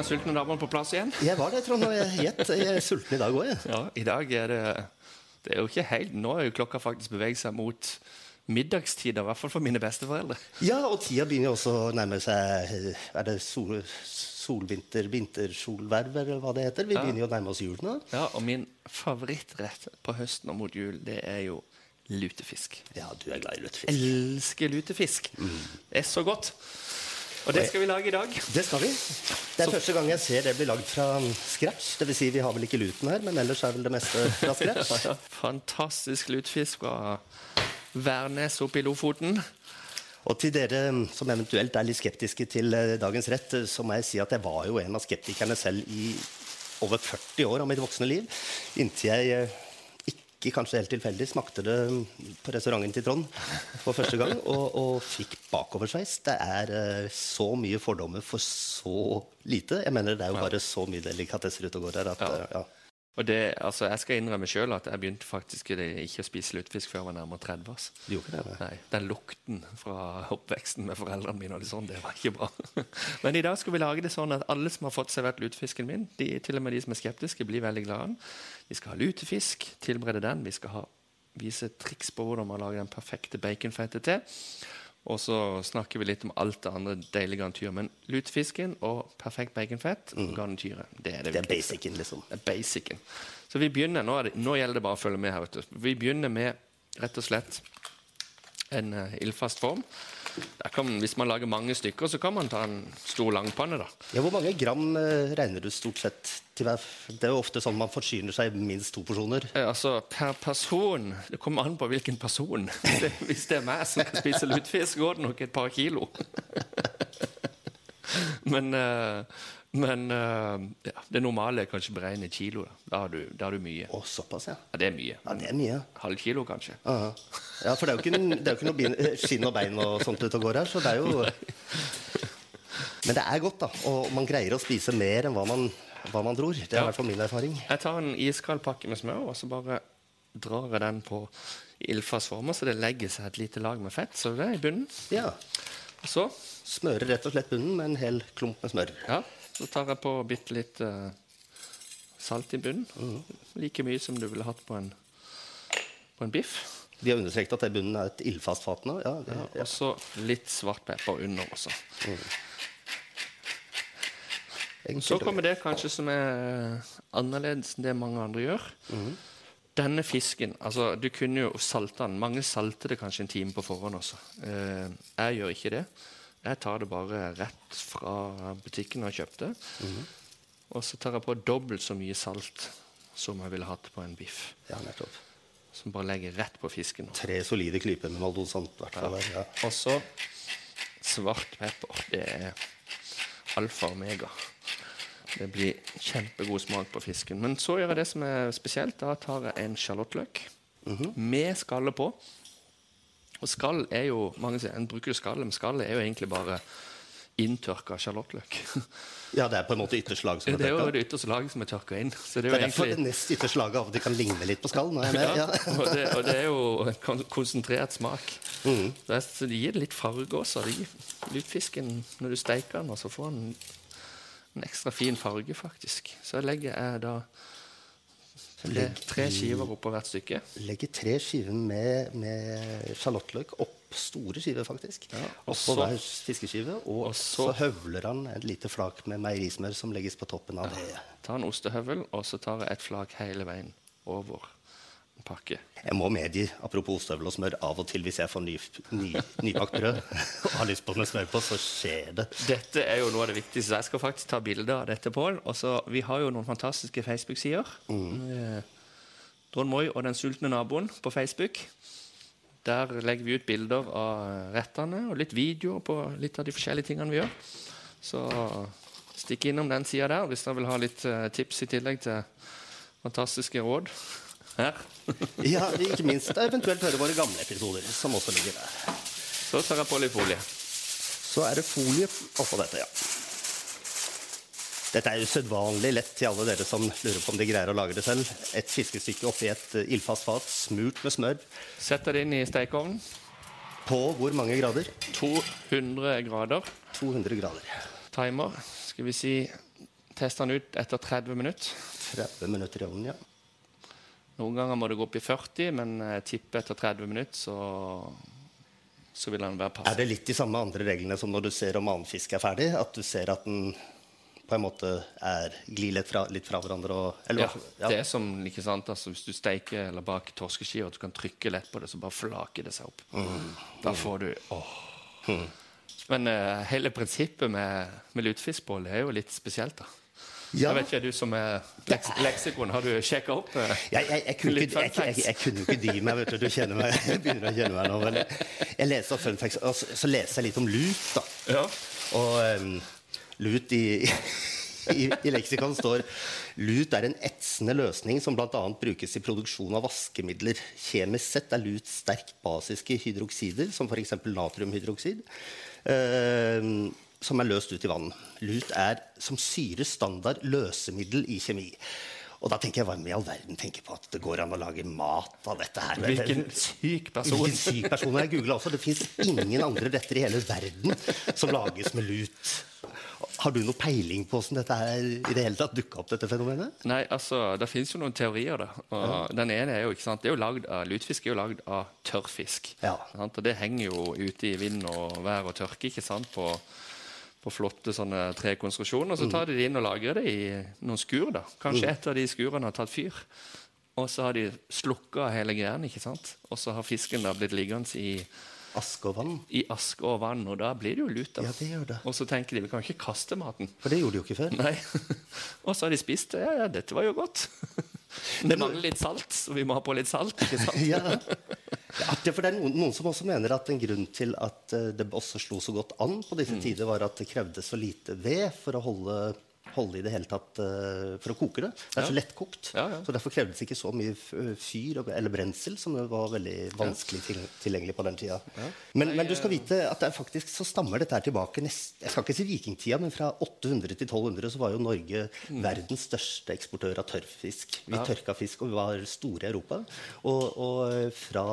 den sultne naboen på plass igjen? Jeg var det, Trond, og jeg. Jeg er sulten i dag òg, jeg. Ja, i dag er det Det er jo ikke helt Nå er jo klokka faktisk beveget seg mot middagstider, i hvert fall for mine besteforeldre. Ja, og tida begynner også å nærme seg Er det sol, solvinter, vintersolverv, eller hva det heter? Vi begynner jo å nærme oss jul nå. Ja, Og min favorittrett på høsten og mot jul, det er jo lutefisk. Ja, du er glad i lutefisk. Elsker lutefisk. Det er så godt. Og det skal vi lage i dag. Det skal vi. Det er første gang jeg ser det bli lagd fra scratch. Det vil si, vi har vel ikke luten her, men ellers er vel det meste fra scratch. Ja, Fantastisk lutfisk fra Værnes oppe i Lofoten. Og til dere som eventuelt er litt skeptiske til eh, dagens rett, eh, så må jeg si at jeg var jo en av skeptikerne selv i over 40 år av mitt voksne liv. Inntil jeg eh, ikke kanskje helt tilfeldig smakte det på restauranten til Trond for første gang og, og fikk bakoversveis. Det er uh, så mye fordommer for så lite. Jeg mener Det er jo bare så mye delikatesser ute og går her at Ja. eh, ja. Og det, altså, Jeg skal innrømme sjøl at jeg begynte faktisk ikke å spise lutefisk før jeg var nærmere 30. Ass. Gjorde det? nei? Den lukten fra oppveksten med foreldrene mine, og litt sånn, det var ikke bra. Men i dag skal vi lage det sånn at alle som har fått servert lutefisken min, de, til og med de som er skeptiske, blir veldig glade. Vi skal ha lutefisk, tilberede den. Vi skal ha, vise triks på hvordan man lager den perfekte baconfettet til. Og så snakker vi litt om alt det andre deilige garnityret. Men lutefisken og perfekt baconfett og garnityret, det er det, viktigste. Det er basicen, liksom. Det er basicen. Så vi begynner, nå, det, nå gjelder det bare å følge med her. Vi begynner med rett og slett en uh, ildfast form. Kan, hvis man lager mange stykker, så kan man ta en stor langpanne. da. Ja, Hvor mange gram eh, regner du stort sett til hver? Det er jo ofte sånn man forsyner seg minst to porsjoner. Eh, altså, Per person Det kommer an på hvilken person. Hvis det, er meg som kan spise lutefisk, går det nok et par kilo. men eh, men eh, ja, det normale er kanskje beregne kilo. Da. Har du, da har du mye. Å, såpass, ja. Ja, det er mye. Ja, Det er mye. Halv kilo, kanskje. Aha. Ja, for det er jo ikke, det er jo ikke noe skinn og bein og sånt ute og går her, så det er jo Men det er godt, da. Og man greier å spise mer enn hva man, hva man tror. Det er i hvert fall min erfaring. Jeg tar en iskald pakke med smør, og så bare drar jeg den på ildfast form, så det legger seg et lite lag med fett. Så det er i bunnen. Ja. Og så, Smører rett og slett bunnen med en hel klump med smør. ja, så tar jeg på bitte litt uh, salt i bunnen. Like mye som du ville hatt på en, på en biff. Vi har understreket at bunnen er et ildfast fat nå. Ja, det, ja. Og så litt svart pepper under også. Enkelt Så kommer det kanskje som er annerledes enn det mange andre gjør. Denne fisken altså Du kunne jo salte den. Mange salter det kanskje en time på forhånd også. Eh, jeg gjør ikke det. Jeg tar det bare rett fra butikken og kjøpte. Og så tar jeg på dobbelt så mye salt som jeg ville hatt på en biff. Ja, nettopp. Som bare legger rett på fisken. Tre solide klyper med hvert Ja. Og så svart pepper. Det er alfa og omega. Det blir kjempegod smak på fisken. Men så gjør jeg det som er spesielt. Da tar jeg en sjalottløk med skallet på. Og skall er jo mange sier, En bruker skallet, men skallet er jo egentlig bare inntørka sjalottløk. ja, det er på en måte ytterste lag som er Det er jo det ytterste laget som er tørka inn. Så det Det er er jo derfor det egentlig nest ytterste laget av og til kan ligne litt på skall. Nå er jeg med. ja, Ja. og, det, og det er jo en kon- konsentrert smak. Jeg- så det gir det litt farge også. Det gir lutfisken når du steiker den, og så får den en ekstra fin farge, faktisk. Så legger jeg da tre, tre skiver oppå hvert stykke. Legger tre skiver med, med sjalottløk opp store skiver, faktisk. Ja, Oppå hver fiskeskive. Og, og så, så- høvler han et lite flak med meierismør som legges på toppen av det. Tar en ostehøvel, og så tar jeg et flak hele veien over pakke. Jeg må medgi, apropos ostehøvel og smør, av og til hvis jeg får ny, ny, nybakt brød og har lyst på med smør på, så skjer det. Dette er jo noe av det viktigste. Jeg skal faktisk ta bilder av dette, Pål. Og så- Vi har jo noen fantastiske Facebook-sider. Eh, Trond Moi og Den sultne naboen på Facebook. Der legger vi ut bilder av rettene og litt videoer på litt av de forskjellige tingene vi gjør. Så stikk innom den sida der hvis dere vil ha litt eh, tips i tillegg til fantastiske råd Ja, Ikke minst eventuelt høre våre gamle episoder, som også ligger der. Så tar jeg på litt folie. Så er det folie oppå dette, ja. Dette er usedvanlig lett til alle dere som lurer på om de greier å lage det selv. Et fiskestykke oppi et ildfast fat, smurt med smør. Setter det inn i stekeovnen. På hvor mange grader? 200 grader. 200 grader. Timer. Skal vi si Test den ut etter 30 minutter. 30 minutter i ovnen, ja. Noen ganger må det gå opp i 40, men jeg tipper etter 30 minutter så, så vil den være Er det litt de samme andre reglene som når du ser om annen fisk er ferdig? At du ser at den på en måte er glir litt litt fra hverandre? Og, eller, Ja, ja, det er som ikke sant, altså, Hvis du steiker eller baker torskeskiver, du kan trykke lett på det, så bare flaker det seg opp. Da får du åh. Men uh, hele prinsippet med, med lutefiskboll er jo litt spesielt. da. Ja. Jeg vet ikke, du som er leks leksikon, har du sjekka opp? eh? Jeg, jeg, jeg, kunne ikke, jeg, kunne ikke dy meg. vet du, du kjenner meg, Jeg begynner å kjenne meg nå. Men jeg, leser fun facts, og så, så leser jeg litt om lut. da. Ja. Og um, lut i, i, i leksikon står lut er en etsende løsning som bl.a. brukes i produksjon av vaskemidler. Kjemisk sett er lut sterkt basiske hydroksider, som f.eks. natriumhydroksid, um, som er løst ut i vann. Lut er som syre standard løsemiddel i kjemi. Og da tenker jeg, Hva i all verden tenker på at det går an å lage mat av dette her? Hvilken syk person. Hvilken syk person jeg googlet også. Det fins ingen andre retter i hele verden som lages med lut. Har du noe peiling på hvordan dette her i det hele tatt dukka opp, dette fenomenet? Nei, altså, Det fins jo noen teorier. da. Og Den ene er jo ikke sant, det er jo lagd av, Lutfisk er jo lagd av tørrfisk. Ja. Sant? Og Det henger jo ute i vind og vær og tørke ikke sant, på, på flotte sånne trekonstruksjoner. Så tar de det inn og lagrer det i noen skur. da. Kanskje et av de skurene har tatt fyr. Og så har de slukka hele greia, ikke sant? og så har fisken da blitt liggende i, Aske og vann? i aske og vann, og da blir det jo lut. Ja, det gjør det. Og så tenker de vi kan ikke kaste maten. For det gjorde de jo ikke før. Nei. Og så har de spist det. Ja, ja, dette var jo godt. Det mangler litt salt, så vi må ha på litt salt. ikke sant? Ja. Det er artig, for det er noen, noen som også mener at en grunn til at eh, det også slo så godt an på disse tider, var at det krevdes så lite ved for å holde, holde i det hele tatt eh, For å koke det. Det er så lettkokt. Så derfor krevdes ikke så mye fyr eller brensel, som var veldig vanskelig til, tilgjengelig på den tida. Men, men du skal vite at det faktisk så stammer dette her tilbake nest, Jeg skal ikke si vikingtida, men fra 800 til 1200 så var jo Norge verdens største eksportør av tørrfisk. Vi tørka fisk, og vi var store i Europa. Og, og fra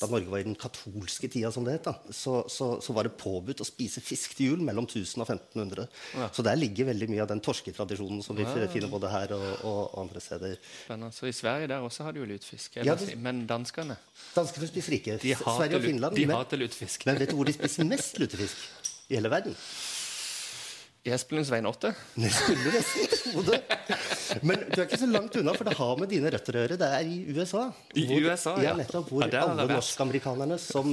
da Norge var i den katolske tida, som det het, så, så, så var det påbudt å spise fisk til jul mellom 1000 og 1500. Så der ligger veldig mye av den torsketradisjonen som vi finner både her og, og andre steder. Spennende. Så I Sverige der også har de jo lutefisk. Ja, det- Men danskene Danskene spiser ikke. de hater, Sverige og Finland. de men, hater lutefisk. men vet du hvor de spiser mest lutefisk? I hele verden? I Espelundsveien 8? Det skulle nesten tro det. Men du er ikke så langt unna, for det har med dine røtter å gjøre. Det er i USA. I USA, ja. ja. nettopp, hvor Ja, alle norskamerikanerne som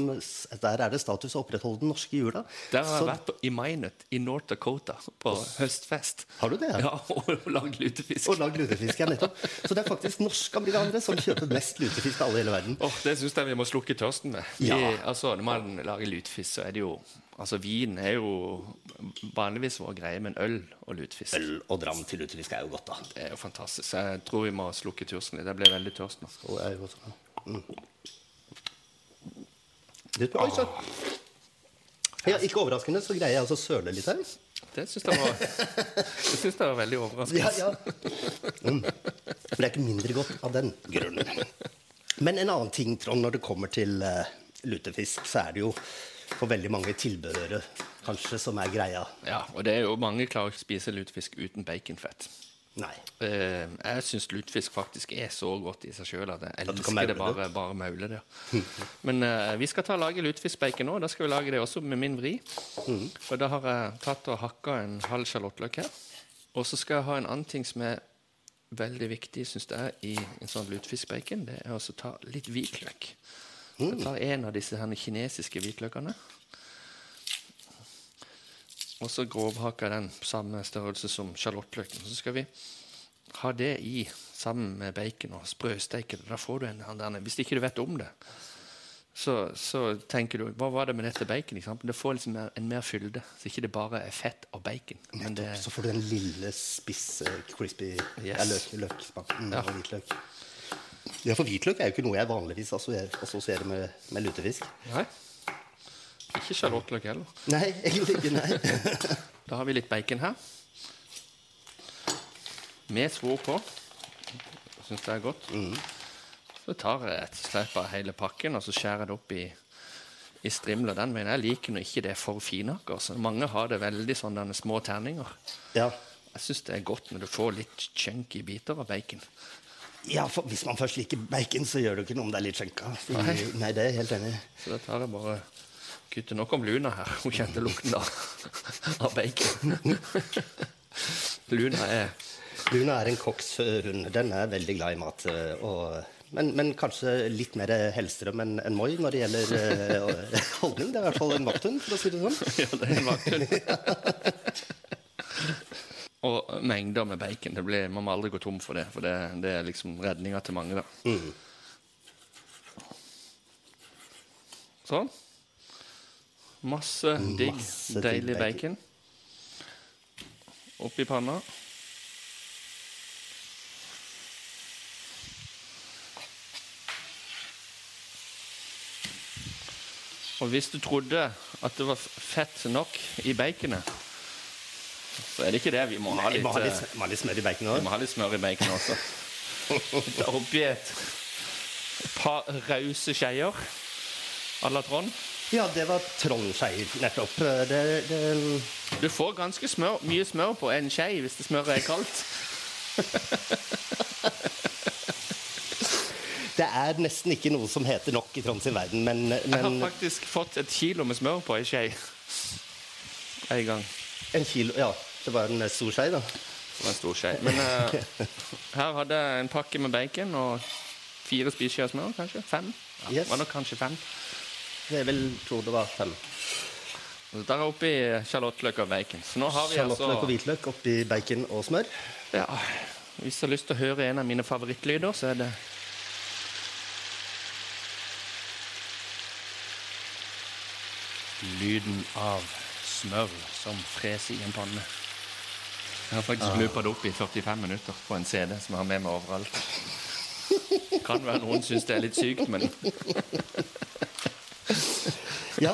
Der er det status å opprettholde den norske jula. Der har jeg vært på, i Minot i North Dakota på høstfest. Har du det? Ja, Og lagd lutefisk. Og lagd lutefisk, ja, nettopp. Så det er faktisk norskamerikanere som kjøper mest lutefisk av alle i hele verden. Åh, det syns jeg vi må slukke tørsten med. Ja. I, altså, når man lager lutefisk, så er det jo Altså, Vin er jo vanligvis vår greie, men øl og lutefisk Øl og dram til lutefisk er jo godt, da. det er jo fantastisk. Så jeg tror vi må slukke tørsten litt. Jeg ble veldig tørst nå. Og er jo også, mm. Litt- Oi sann! Ja, ikke overraskende så greier jeg altså å søle litt her. Det syns jeg Det jeg var veldig overraskende. Ja, ja. Mm. Det er ikke mindre godt av den grunnen. Men en annen ting, Trond, når det kommer til uh, lutefisk, så er det jo for veldig mange tilbehøret kanskje som er greia. Ja, og det er jo Mange klarer ikke å spise lutefisk uten baconfett. Nei. Eh, jeg syns lutefisk faktisk er så godt i seg sjøl at jeg elsker det bare, bare maule det. Men eh, vi skal ta og lage lutefiskbacon nå. Da skal vi lage det også med min vri. Og da har jeg tatt og hakka en halv sjalottløk her. Og så skal jeg ha en annen ting som er veldig viktig synes jeg, i en sånn lutefiskbacon. Det er å ta litt hvitløk. Jeg tar en av disse her kinesiske hvitløkene. Og så grovhakker den på samme størrelse som sjalottløken. Så skal vi ha det i sammen med bacon og sprøsteke det. Da får du en han der, Hvis ikke du vet om det, så, så tenker du Hva var det med dette bacon? Det får liksom en mer fylde, så ikke det bare er fett og bacon. Men det, Så får du den lille, spisse, crispy Yes. løk, løksmaken Ja. av hvitløk. Ja, for hvitløk er jo ikke noe jeg vanligvis assosierer, med, med lutefisk. Nei. Ikke sjalottløk heller. Nei, egentlig ikke. nei. Da har vi litt bacon her. Med svor på. Syns det er godt. Så tar jeg rett og slett bare hele pakken og så skjærer jeg det opp i, i strimler. Den veien jeg liker når ikke det er for finhakker. Så mange har det veldig sånn denne små terninger. Ja. Jeg syns det er godt når du får litt chunky biter av bacon. Ja, for Hvis man først liker bacon, så gjør det ikke noe om det er litt skjenka. Nei. Nei, det er helt enig. Så da tar jeg bare kutter nok om Luna her. Hun kjente lukten av, av bacon. Luna er Luna er en kokks eh. Den er veldig glad i mat. eh, Og, men, men kanskje litt mer Hellstrøm enn en Moi når det gjelder eh, holdning. Det er i hvert fall en vakthund, for å si det sånn. Ja, det er en vakthund. Og mengder med bacon. Det blir, man må aldri gå tom for det. For det, det er liksom redninga til mange, da. Sånn. Masse digg, Masse deilig bacon. bacon. Oppi panna. Og hvis du trodde at det var fett nok i baconet, så er det ikke det. Vi må ha Nei, litt, må ha eh, litt, må ha litt smør i bacon vi må ha litt smør i bacon også. Ta oppi et par rause skeier à la Trond. Ja, det var Trondskeier nettopp. Det, det, Du får ganske smør, mye smør på en skei hvis det smøret er kaldt. det er nesten ikke noe som heter nok i Trond sin verden, men, Jeg har faktisk fått et kilo med smør på ei skei en gang. En kilo Ja, det var en stor skei, da. Det var en stor skei. Men uh, her hadde jeg en pakke med bacon og fire spiseskjeer smør, kanskje. Fem. Ja, Yes. var nok kanskje fem. Jeg vil tro det var fem. Der er oppi sjalottløk og bacon. Så nå har vi Sjalottløk og altså hvitløk oppi bacon og smør. ja, Hvis du har lyst til å høre en av mine favorittlyder, så er det Lyden av smør som freser i en panne. Jeg har faktisk loopa det opp i 45 minutter på en CD som jeg har med meg overalt. Kan være noen syns det er litt sykt, men Ja,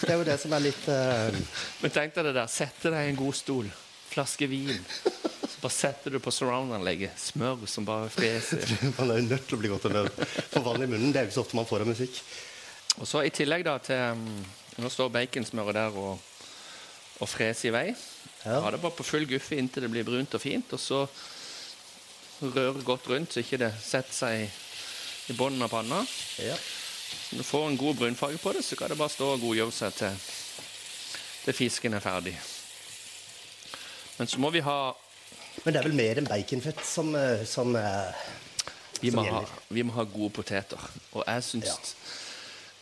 det er jo det som er litt uh... Men tenk deg det der. Sette deg i en god stol, flaske vin. Så bare setter du på surround-anlegget. Smør som bare freser. Man er jo nødt til å bli godt humør. For vann i munnen. Det er jo ikke så ofte man får av musikk. Og så i tillegg da til um, Nå står baconsmøret der og, og frese i vei. Ja. Ha det bare på full guffe inntil det blir brunt og fint. Og så røre godt rundt så ikke det setter seg i, i bunnen av panna. Ja. Når du får en god brunfarge på det, så kan det bare stå og godgjøre seg til, til fisken er ferdig. Men så må vi ha Men det er vel mer enn baconfett som, eh, som eh, Vi som må, ha, vi må ha gode poteter. Og jeg syns Ja.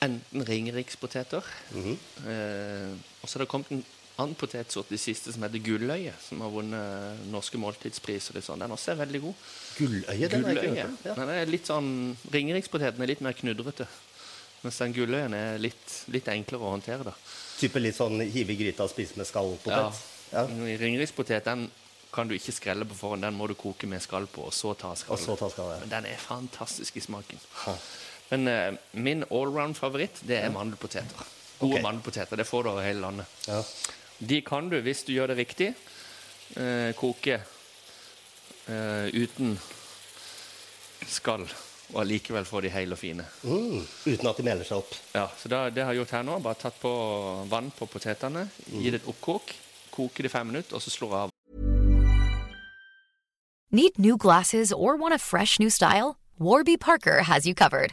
enten ringerikspoteter Mhm. eh, Og så har det kommet en annen potetsort i siste som heter gulløye, som har vunnet norske måltidspriser. og Sånn. Den også er veldig god. Gulløye, den ikke Gulløye. hørt. Ja. Den er litt sånn, Ringerikspoteten er litt mer knudrete. Mens den gulløyen er litt, litt enklere å håndtere. da. Type litt sånn hive i gryta og spise med skallpotet. Ja. Ja. Ringerikspotet den kan du ikke skrelle på forhånd. Den må du koke med skall på, og så ta Og så ta skallet. Men den er fantastisk i smaken. Ha. Men uh, min allround-favoritt det er mandelpoteter. Gode okay. mandelpoteter. Det får du over hele landet. Ja. De kan du, hvis du gjør det riktig, eh, koke eh, uten skall, og allikevel få de hele og fine. Mm, uten at de meler seg opp. Ja, så da, Det har jeg gjort her nå. Bare tatt på vann på potetene, gi det et oppkok, koke det i fem minutter, og så slår av. Need new glasses or want a fresh new style? Warby Parker has you covered.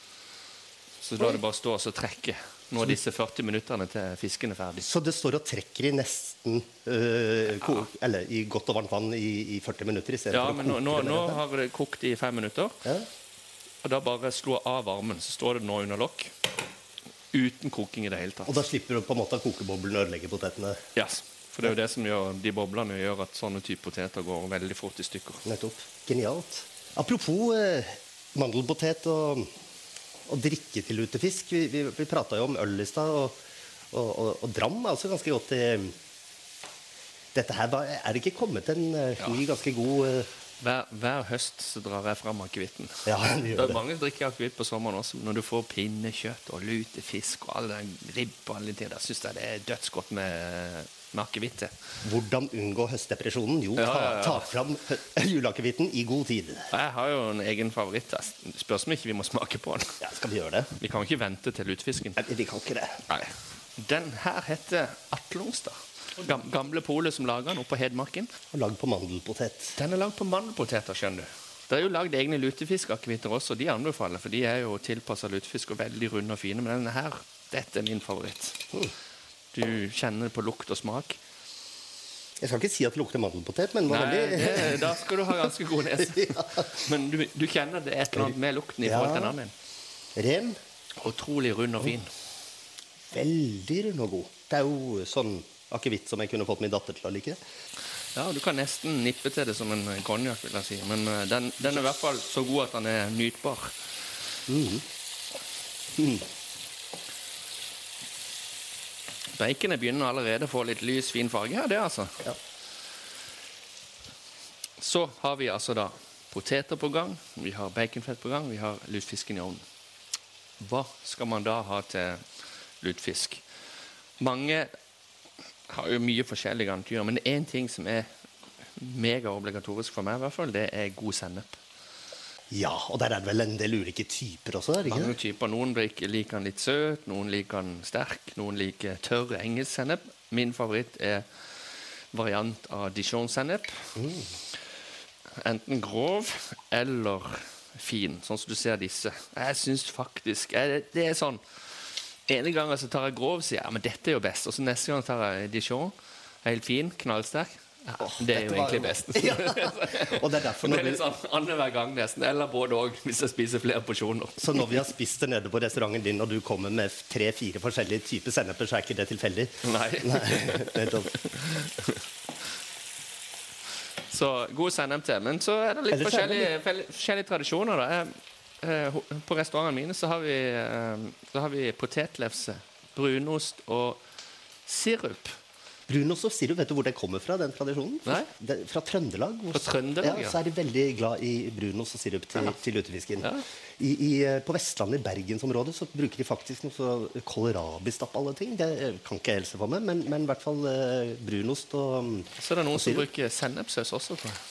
Så da er det bare stå og så trekke nå er disse 40 minuttene til fisken er ferdig. Så det står og trekker i nesten øh, ja. Eller i godt og varmt vann i, i 40 minutter i Ja, men nå, nå, nå har det kokt i fem minutter. Ja. Og da bare slå av varmen, så står det nå under lokk. Uten koking i det hele tatt. Og da slipper du på en måte kokeboblene ødelegge potetene. Yes. For det er jo det som gjør de boblene gjør at sånne type poteter går veldig fort i stykker. Nettopp. Genialt. Apropos eh, mandelpotet og, og drikke til lutefisk. Vi, vi, vi prata jo om øl i stad, og, og, og, og dram er også ganske godt i, Dette her var, Er det ikke kommet en uh, ny, ganske god uh, Hver, hver høst så drar jeg fram akevitten. Ja, det Det er mange som drikker akevitt på sommeren også. Når du får pinnekjøtt og lutefisk og all den ribb og alle de da syns jeg det er dødsgodt med, med akevitt. Hvordan unngå høstdepresjonen? Jo, ta, Ja, ja, ja. ta fram juleakevitten i god tid. Jeg har jo en egen favoritt. Spørs om ikke vi må smake på den. Ja, skal vi gjøre det? Vi kan ikke vente til lutefisken. Nei, vi kan ikke det. Nei. Den her heter Atlongstad. Gam, gamle polet som lager den oppe på Hedmarken. Og lagd på mandelpotet. Den er lagd på mandelpoteter, skjønner du. Det er jo lagd egne lutefiskakevitter også, de anbefaler, for de er jo tilpassa lutefisk og veldig runde og fine. Men denne her, dette er min favoritt. Du kjenner det på lukt og smak. Jeg skal ikke si at det lukter mandelpotet, men Nei, det, da skal du ha ganske god nese. Men du, du kjenner det et eller annet med lukten i forhold til den andre. ren. Utrolig rund og fin. Veldig rund og god. Det er jo sånn akevitt som jeg kunne fått min datter til å like. Ja, Du kan nesten nippe til det som en konjakk, vil jeg si. Men eh, den, den er i hvert fall så god at den er nytbar. Baconet begynner allerede å få litt lys, fin farge her, det, altså. Ja. Så har vi altså da poteter på gang, vi har baconfett på gang, vi har lutefisken i ovnen. Hva skal man da ha til lutefisk? Mange har jo mye forskjellige antyder, men én ting som er megaobligatorisk for meg, i hvert fall, det er god sennep. Ja, og der er det vel en del ulike typer også? er det ikke Mange typer. Noen liker den litt søt, noen liker den sterk, noen liker tørr engelsk sennep. Min favoritt er variant av dijon-sennep. Enten grov eller fin, sånn som du ser disse. Jeg syns faktisk jeg, Det er sånn Ene gangen så tar jeg grov, sier jeg ja, men dette er jo best. Og så neste gang tar jeg dijon. Helt fin, knallsterk. Ja, det er jo var egentlig best. Ja. Og det er derfor det er sånn annenhver gang nesten. Eller både òg, hvis jeg spiser flere porsjoner. så når vi har spist det nede på restauranten din, og du kommer med tre-fire forskjellige typer senneper, så er ikke det tilfeldig? Nei. Nei, nettopp. Så god sennep til. Men så er det litt Er det forskjellige, forskjellige tradisjoner. Da. Eh, på restaurantene mine så har vi, eh, så har vi potetlefse, brunost og sirup. Brunost og sirup, vet du hvor det kommer fra, den tradisjonen? Nei. Det, fra Trøndelag. hvor- Fra Trøndelag, ja. ja. Så er de veldig glad i brunost og sirup til, Ja. til lutefisken. Ja. I, i, eh, på Vestlandet, i bergensområdet, så bruker de faktisk noe så kålrabistapp alle ting. Det eh, kan ikke jeg helse for meg, men, men i hvert fall eh, brunost og mm, Så er det noen som bruker sennepsaus også. Tror jeg.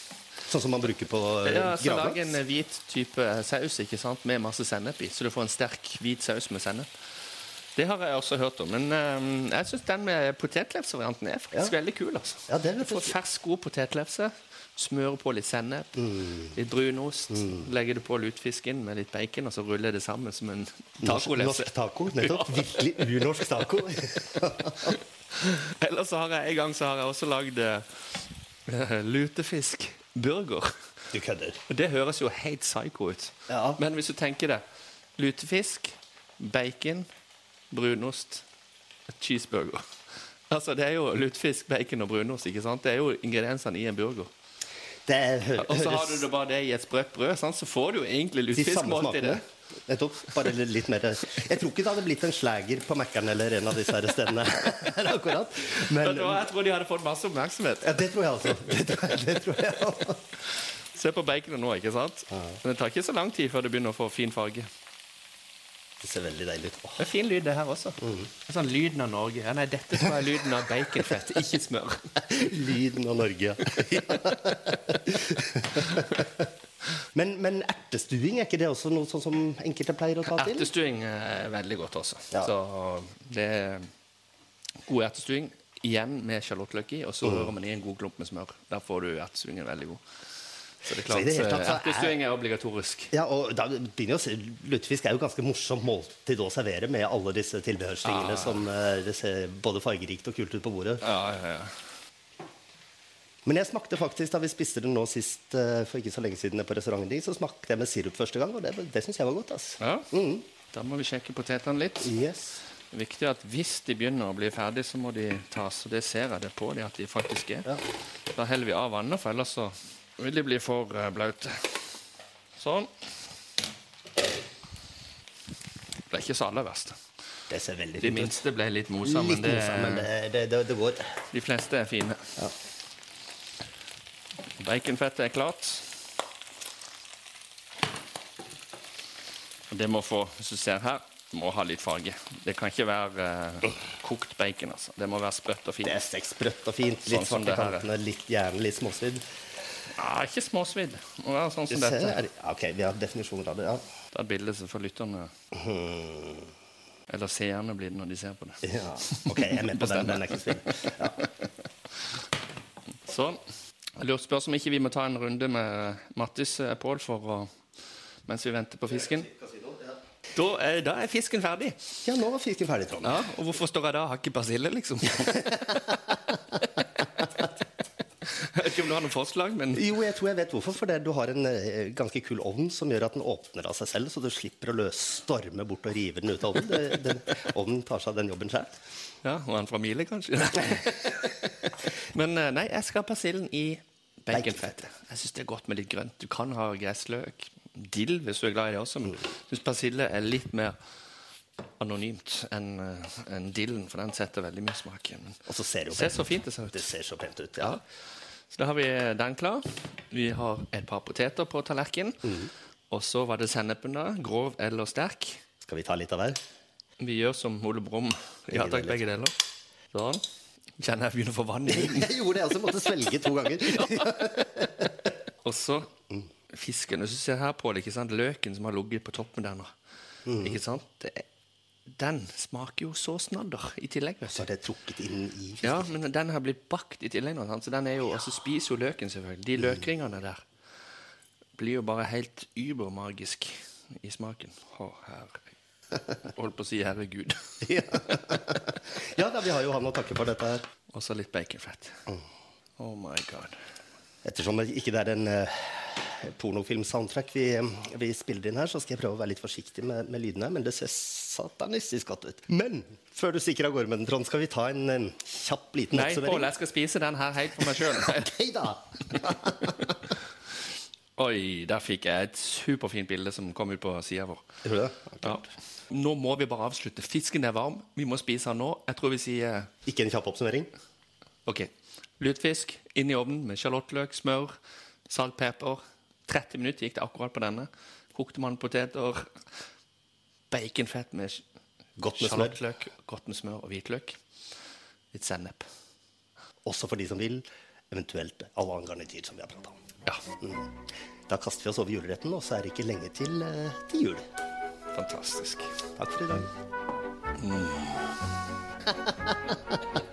Sånn som man bruker på eh, Ja, så Lag en hvit type saus ikke sant? med masse sennep i, så du får en sterk hvit saus med sennep. Det har jeg også hørt om. Men eh, jeg syns den med potetlefsevarianten er faktisk Ja. veldig kul. altså. Ja, det er Du får fersk, god potetlefse. Smøre på litt sennep, Mm. litt brunost. Legger det på lutefisken med litt bacon, og så ruller det sammen som en tacolefse. norsk taco, nettopp. Virkelig unorsk taco. Ellers så har jeg en gang så har jeg også lagd uh, lutefiskburger. Du kødder. Det høres jo helt psycho ut. Ja. Men hvis du tenker det Lutefisk, bacon, brunost, cheeseburger. Altså Det er jo lutefisk, bacon og brunost. ikke sant? Det er jo ingrediensene i en burger. Og så har du det bare det i et sprøtt brød, sant? så får du jo egentlig de samme lutefiskmåltid. smakene. Nettopp. Bare litt- mer Jeg tror ikke det hadde blitt en slager på Mækkern eller en av disse her stedene. akkurat. Men Vet? Jeg tror de hadde fått masse oppmerksomhet. ja, det tror jeg altså. Det tror jeg, det tror jeg. Se på baconet nå, ikke sant? Men det tar ikke så lang tid før det begynner å få fin farge. Det ser veldig deilig ut. Oh. Det er fin lyd, det her også. Det er sånn Lyden av Norge. Ja, nei, dette tror jeg er lyden av baconfett, ikke smør. lyden av Norge, ja. men, men ertestuing, er ikke det også noe sånn som enkelte pleier å ta til? Ertestuing er veldig godt også. Ja. Så det er god ertestuing. Igjen med sjalottløk i, og så rører man i en god klump med smør. Der får du ertestuingen veldig god. Så det er klart, det hele så er- Ertestuing er obligatorisk. Ja, og da begynner se, Lutefisk er jo ganske morsomt måltid å servere med alle disse tilbehørstingene som eh, det ser både fargerikt og kult ut på bordet. Ja, ja, ja. Men jeg smakte faktisk da vi spiste det nå sist eh, for ikke så lenge siden på restauranten din, så smakte jeg med sirup første gang, og det, det syns jeg var godt. Altså. ja. Mm. Da må vi sjekke potetene litt. Yes. Det er viktig at hvis de begynner å bli ferdig, så må de tas. Og det ser jeg det på de at de faktisk er. Ja. Da heller vi av vannet, for ellers så vil de bli for uh, blaute. Sånn. Det ble ikke så aller verst. Det ser veldig De fint ut. minste ble litt mosa, men, Litt det, mosa, men det, det, det, det går. de fleste er fine. Ja. Baconfettet er klart. Og det må få, hvis du ser her, må ha litt farge. Det kan ikke være eh, kokt bacon. altså. Det må være sprøtt og Det fint. er sprøtt og fint. Sånn Litt som svart i det her er. kantene, litt, gjerne litt småsvidd. Ja, ikke småsvidd. Må være sånn som dette. Ok, vi har definisjoner av det. ja. Det et bildet får lytterne Eller seerne blir det når de ser på det. Ja, ok, jeg er med på den. Den er ikke svidd. Ja. Sånn. Jeg lurte spørs om ikke vi må ta en runde med Mattis eh, Pål for å mens vi venter på fisken. Da er, da er fisken ferdig. ja, nå var fisken ferdig, Trond. Ja, Og hvorfor står jeg da og har ikke persille, liksom? jeg vet ikke om du har noen forslag, men Jo, jeg tror jeg vet hvorfor. For det, du har en eh, ganske kul ovn som gjør at den åpner av seg selv, så du slipper å løs storme bort og rive den ut av ovnen. Det, den, ovnen tar seg av den jobben sjøl. Ja, Og en familie, kanskje? men eh, nei, jeg skal ha persillen i baconfettet. Jeg syns det er godt med litt grønt. Du kan ha gressløk, dill hvis du er glad i det også, men jeg syns persille er litt mer anonymt enn en dillen, for den setter veldig mye smak. Men Og så ser det jo ser pent så fint det ser ut. Det ser så pent ut. Ja. Så da har vi den klar. Vi har et par poteter på tallerkenen. Og så var det sennepen, da. Grov eller sterk. Skal vi ta litt av hver? Vi gjør som Ole Brumm. Ja takk, begge deler. Sånn. Kjenner jeg begynner å få vann i munnen. Jeg gjorde det, altså. Måtte svelge to ganger. Og så fisken. Hvis du ser her på det, ikke sant? løken som har ligget på toppen der nå. Ikke sant? Det, er- den smaker jo så snadder i tillegg. vet Så det er trukket inn i Ja, men den har blitt bakt i tillegg. Så den er jo, og så spiser jo løken, selvfølgelig. De løkringene der blir jo bare helt übermagisk i smaken. Å, herre. Holdt på å si herregud. Ja da, vi har jo han å takke for dette her. Og så litt baconfett. Oh my god. Ettersom det ikke er en uh, pornofilm-soundtrack vi, vi spiller inn her, så skal jeg prøve å være litt forsiktig med, med lydene. Men det ser satanistisk godt ut. Men før du stikker av gårde med den, Trond, skal vi ta en en kjapp liten Nei, Pål, jeg skal spise den her helt for meg sjøl. okay, da! Oi, der fikk jeg et superfint bilde som kom ut på sida vår. Tror du det? Ja. Nå må vi bare avslutte. Fisken er varm. Vi må spise den nå. Jeg tror vi sier Ikke en kjapp oppsummering? OK. Lutfisk inn i ovnen med sjalottløk, smør, salt, pepper. 30 minutter gikk det akkurat på denne. Kokte man poteter. Baconfett med Godt med sjalottløk, godt med smør og hvitløk. Litt sennep. Også for de som vil. Eventuelt all annen garnityr som vi har prata om. Ja, Da kaster vi oss over juleretten, og så er det ikke lenge til, eh, til jul. fantastisk. Takk for i dag.